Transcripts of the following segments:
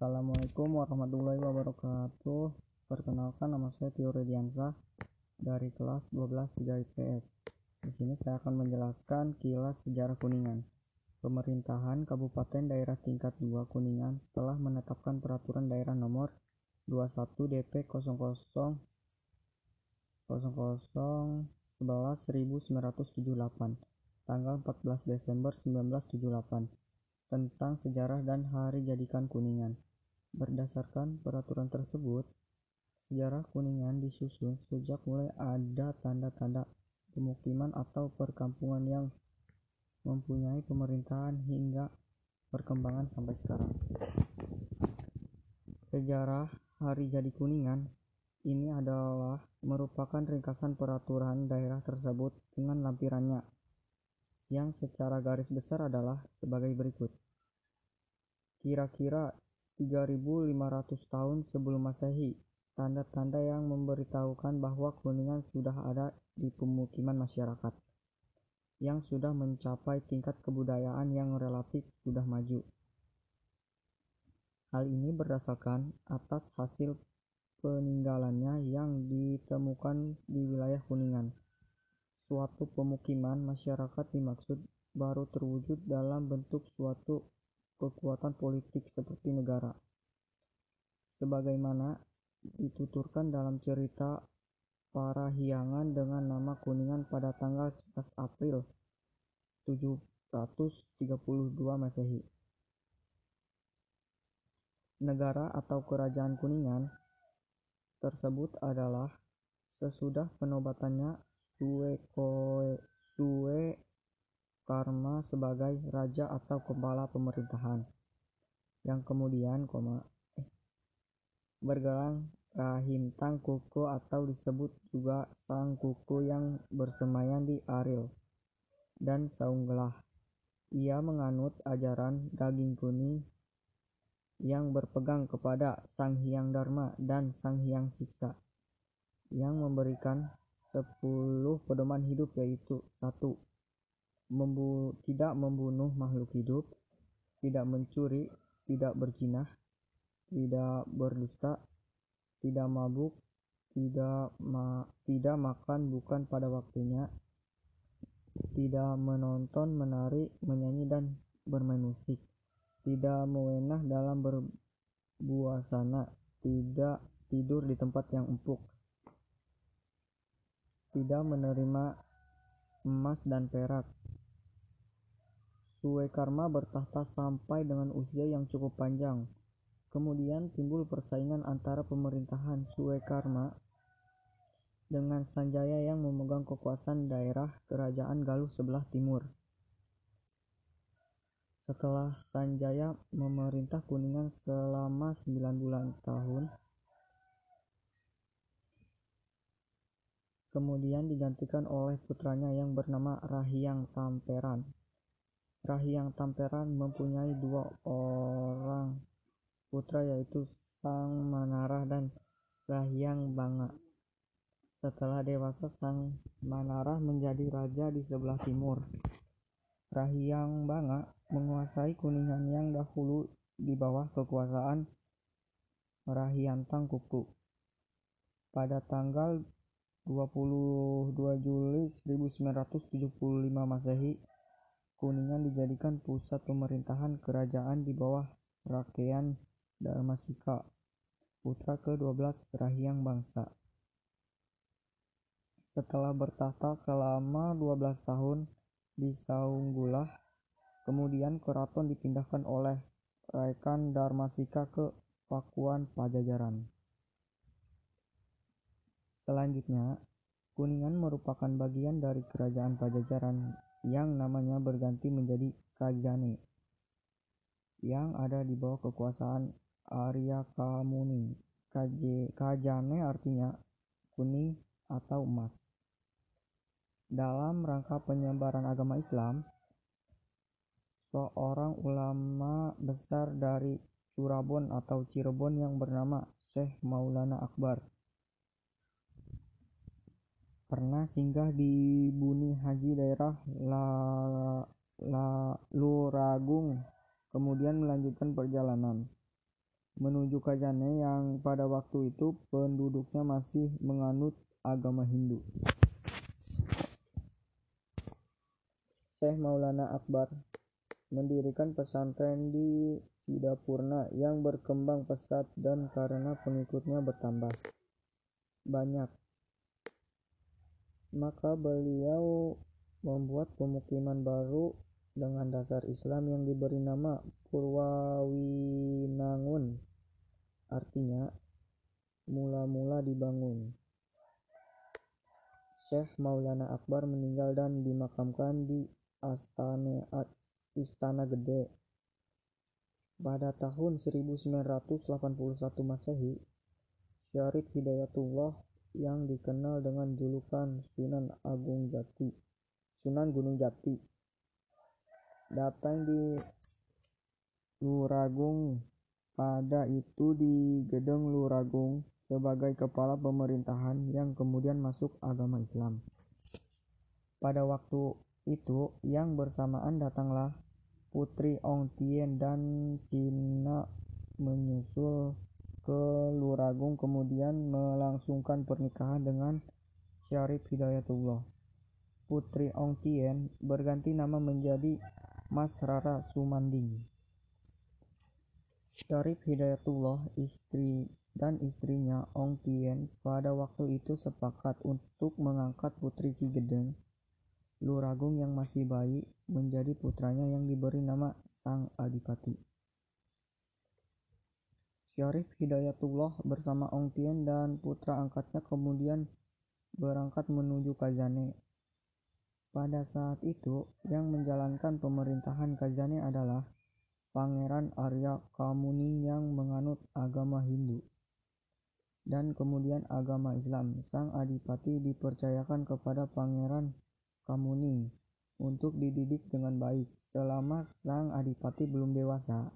Assalamualaikum warahmatullahi wabarakatuh. Perkenalkan nama saya Tio Rediansa dari kelas 12 3 IPS. Di sini saya akan menjelaskan kilas sejarah Kuningan. Pemerintahan Kabupaten Daerah Tingkat 2 Kuningan telah menetapkan peraturan daerah nomor 21 DP 00 00 11 1978 tanggal 14 Desember 1978 tentang sejarah dan hari jadikan Kuningan. Berdasarkan peraturan tersebut, sejarah Kuningan disusun sejak mulai ada tanda-tanda pemukiman atau perkampungan yang mempunyai pemerintahan hingga perkembangan sampai sekarang. Sejarah hari jadi Kuningan ini adalah merupakan ringkasan peraturan daerah tersebut dengan lampirannya yang secara garis besar adalah sebagai berikut. Kira-kira 3500 tahun sebelum Masehi, tanda-tanda yang memberitahukan bahwa Kuningan sudah ada di pemukiman masyarakat yang sudah mencapai tingkat kebudayaan yang relatif sudah maju. Hal ini berdasarkan atas hasil peninggalannya yang ditemukan di wilayah Kuningan suatu pemukiman masyarakat dimaksud baru terwujud dalam bentuk suatu kekuatan politik seperti negara. Sebagaimana dituturkan dalam cerita para hiangan dengan nama Kuningan pada tanggal 11 April 732 Masehi. Negara atau kerajaan Kuningan tersebut adalah sesudah penobatannya Suwe Karma sebagai raja atau kepala pemerintahan yang kemudian koma eh, bergelang Rahintang Kuku atau disebut juga Sang Kuku yang bersemayam di Aril dan Saunggelah. Ia menganut ajaran daging kuning yang berpegang kepada Sang Hyang Dharma dan Sang Hyang Siksa yang memberikan sepuluh pedoman hidup yaitu satu membu tidak membunuh makhluk hidup tidak mencuri tidak berzinah tidak berdusta tidak mabuk tidak ma tidak makan bukan pada waktunya tidak menonton menari menyanyi dan bermain musik tidak mewenah dalam berbuasana tidak tidur di tempat yang empuk tidak menerima emas dan perak. Suekarma bertahta sampai dengan usia yang cukup panjang. Kemudian timbul persaingan antara pemerintahan Suekarma dengan Sanjaya yang memegang kekuasaan daerah kerajaan Galuh sebelah timur. Setelah Sanjaya memerintah Kuningan selama 9 bulan tahun, kemudian digantikan oleh putranya yang bernama Rahyang Tamperan. Rahyang Tamperan mempunyai dua orang putra yaitu Sang Manarah dan Rahyang Banga. Setelah dewasa Sang Manarah menjadi raja di sebelah timur. Rahyang Banga menguasai Kuningan yang dahulu di bawah kekuasaan Rahyantang Kuku. Pada tanggal 22 Juli 1975 Masehi, Kuningan dijadikan pusat pemerintahan kerajaan di bawah Rakean Darmasika, putra ke-12 Rahyang Bangsa. Setelah bertahta selama 12 tahun di Saunggulah, kemudian keraton dipindahkan oleh Rakan Darmasika ke Pakuan Pajajaran. Selanjutnya, Kuningan merupakan bagian dari kerajaan Pajajaran yang namanya berganti menjadi Kajane yang ada di bawah kekuasaan Arya Kamuni. Kajane artinya kuning atau emas. Dalam rangka penyebaran agama Islam, seorang ulama besar dari Cirebon atau Cirebon yang bernama Syekh Maulana Akbar pernah singgah di Buni Haji daerah La, La, Luragung, kemudian melanjutkan perjalanan. menuju Kajane yang pada waktu itu penduduknya masih menganut agama Hindu. Syekh Maulana Akbar mendirikan pesantren di Sidapurna yang berkembang pesat dan karena pengikutnya bertambah banyak maka beliau membuat pemukiman baru dengan dasar Islam yang diberi nama Purwawinangun artinya mula-mula dibangun Syekh Maulana Akbar meninggal dan dimakamkan di Astana, Istana Gede. Pada tahun 1981 Masehi, Syarif Hidayatullah yang dikenal dengan julukan Sunan Agung Jati, Sunan Gunung Jati, datang di Luragung. Pada itu di Gedeng Luragung sebagai kepala pemerintahan yang kemudian masuk agama Islam. Pada waktu itu yang bersamaan datanglah Putri Ong Tien dan Cina menyusul ke Luragung kemudian melangsungkan pernikahan dengan Syarif Hidayatullah. Putri Ong Tien berganti nama menjadi Mas Rara Sumanding. Syarif Hidayatullah istri dan istrinya Ong Tien pada waktu itu sepakat untuk mengangkat Putri Ki Gedeng Luragung yang masih bayi menjadi putranya yang diberi nama Sang Adipati. Syarif Hidayatullah bersama Ong Tien dan putra angkatnya kemudian berangkat menuju Kajane. Pada saat itu, yang menjalankan pemerintahan Kajane adalah Pangeran Arya Kamuni yang menganut agama Hindu dan kemudian agama Islam. Sang Adipati dipercayakan kepada Pangeran Kamuning untuk dididik dengan baik. Selama sang adipati belum dewasa,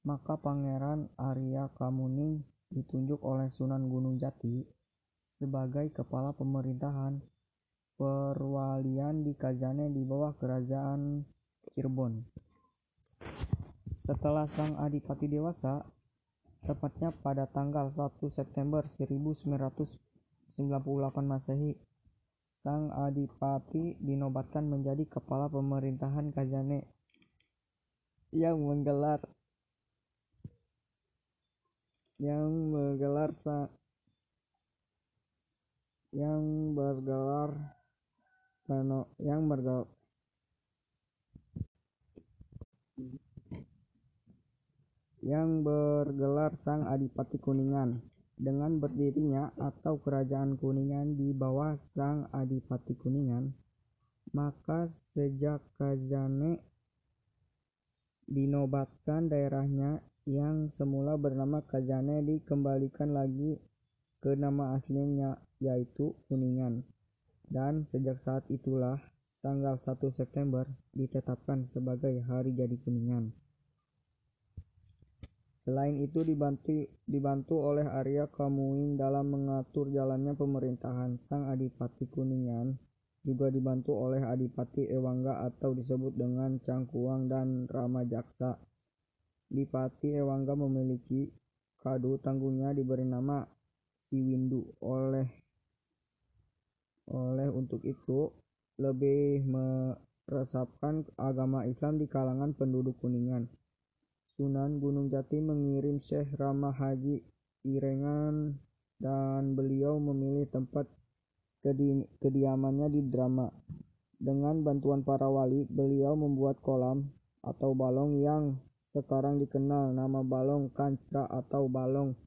maka Pangeran Arya Kamuning ditunjuk oleh Sunan Gunung Jati sebagai kepala pemerintahan perwalian di Kajane di bawah kerajaan Cirebon. Setelah sang adipati dewasa, tepatnya pada tanggal 1 September 1998 Masehi, Sang Adipati dinobatkan menjadi kepala pemerintahan Kajane yang menggelar yang menggelar sa, yang bergelar yang bergelar yang bergelar Sang Adipati Kuningan. Dengan berdirinya atau kerajaan Kuningan di bawah Sang Adipati Kuningan, maka sejak Kajane dinobatkan daerahnya yang semula bernama Kajane dikembalikan lagi ke nama aslinya yaitu Kuningan. Dan sejak saat itulah tanggal 1 September ditetapkan sebagai hari jadi Kuningan. Selain itu dibantu, dibantu oleh Arya Kamuing dalam mengatur jalannya pemerintahan. Sang Adipati Kuningan juga dibantu oleh Adipati Ewangga atau disebut dengan Cangkuang dan Rama Jaksa. Dipati Ewangga memiliki kadu tanggungnya diberi nama Siwindu oleh oleh untuk itu lebih meresapkan agama Islam di kalangan penduduk Kuningan. Sunan Gunung Jati mengirim Syekh Rama Haji Irengan dan beliau memilih tempat kedi kediamannya di Drama. Dengan bantuan para wali, beliau membuat kolam atau balong yang sekarang dikenal nama balong kancra atau balong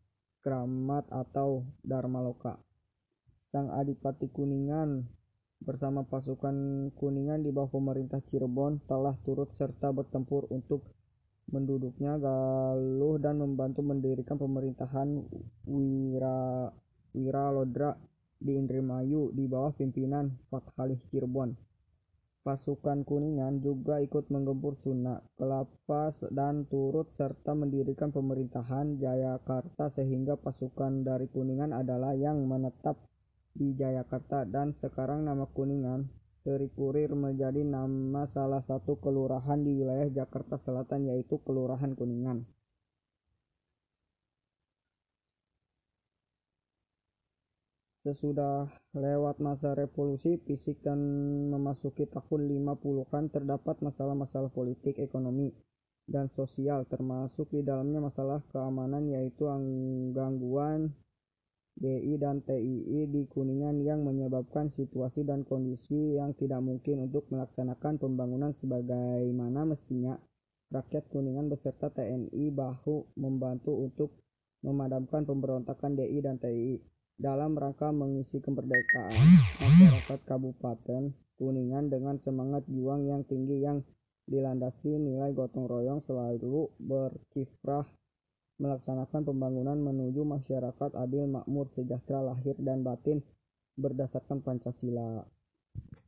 keramat atau Dharmaloka. Sang Adipati Kuningan bersama pasukan Kuningan di bawah pemerintah Cirebon telah turut serta bertempur untuk menduduknya Galuh dan membantu mendirikan pemerintahan Wira Wiralodra di Indramayu di bawah pimpinan Fathalih Cirebon. Pasukan Kuningan juga ikut menggempur Sunda, Kelapa dan turut serta mendirikan pemerintahan Jayakarta sehingga pasukan dari Kuningan adalah yang menetap di Jayakarta dan sekarang nama Kuningan Kurir menjadi nama salah satu kelurahan di wilayah Jakarta Selatan yaitu Kelurahan Kuningan. Sesudah lewat masa revolusi fisik dan memasuki tahun 50-an terdapat masalah-masalah politik, ekonomi, dan sosial termasuk di dalamnya masalah keamanan yaitu gangguan DI dan TII di Kuningan yang menyebabkan situasi dan kondisi yang tidak mungkin untuk melaksanakan pembangunan sebagaimana mestinya. Rakyat Kuningan beserta TNI bahu membantu untuk memadamkan pemberontakan DI dan TII dalam rangka mengisi kemerdekaan. Masyarakat Kabupaten Kuningan dengan semangat juang yang tinggi yang dilandasi nilai gotong royong selalu berkiprah melaksanakan pembangunan menuju masyarakat adil makmur sejahtera lahir dan batin berdasarkan Pancasila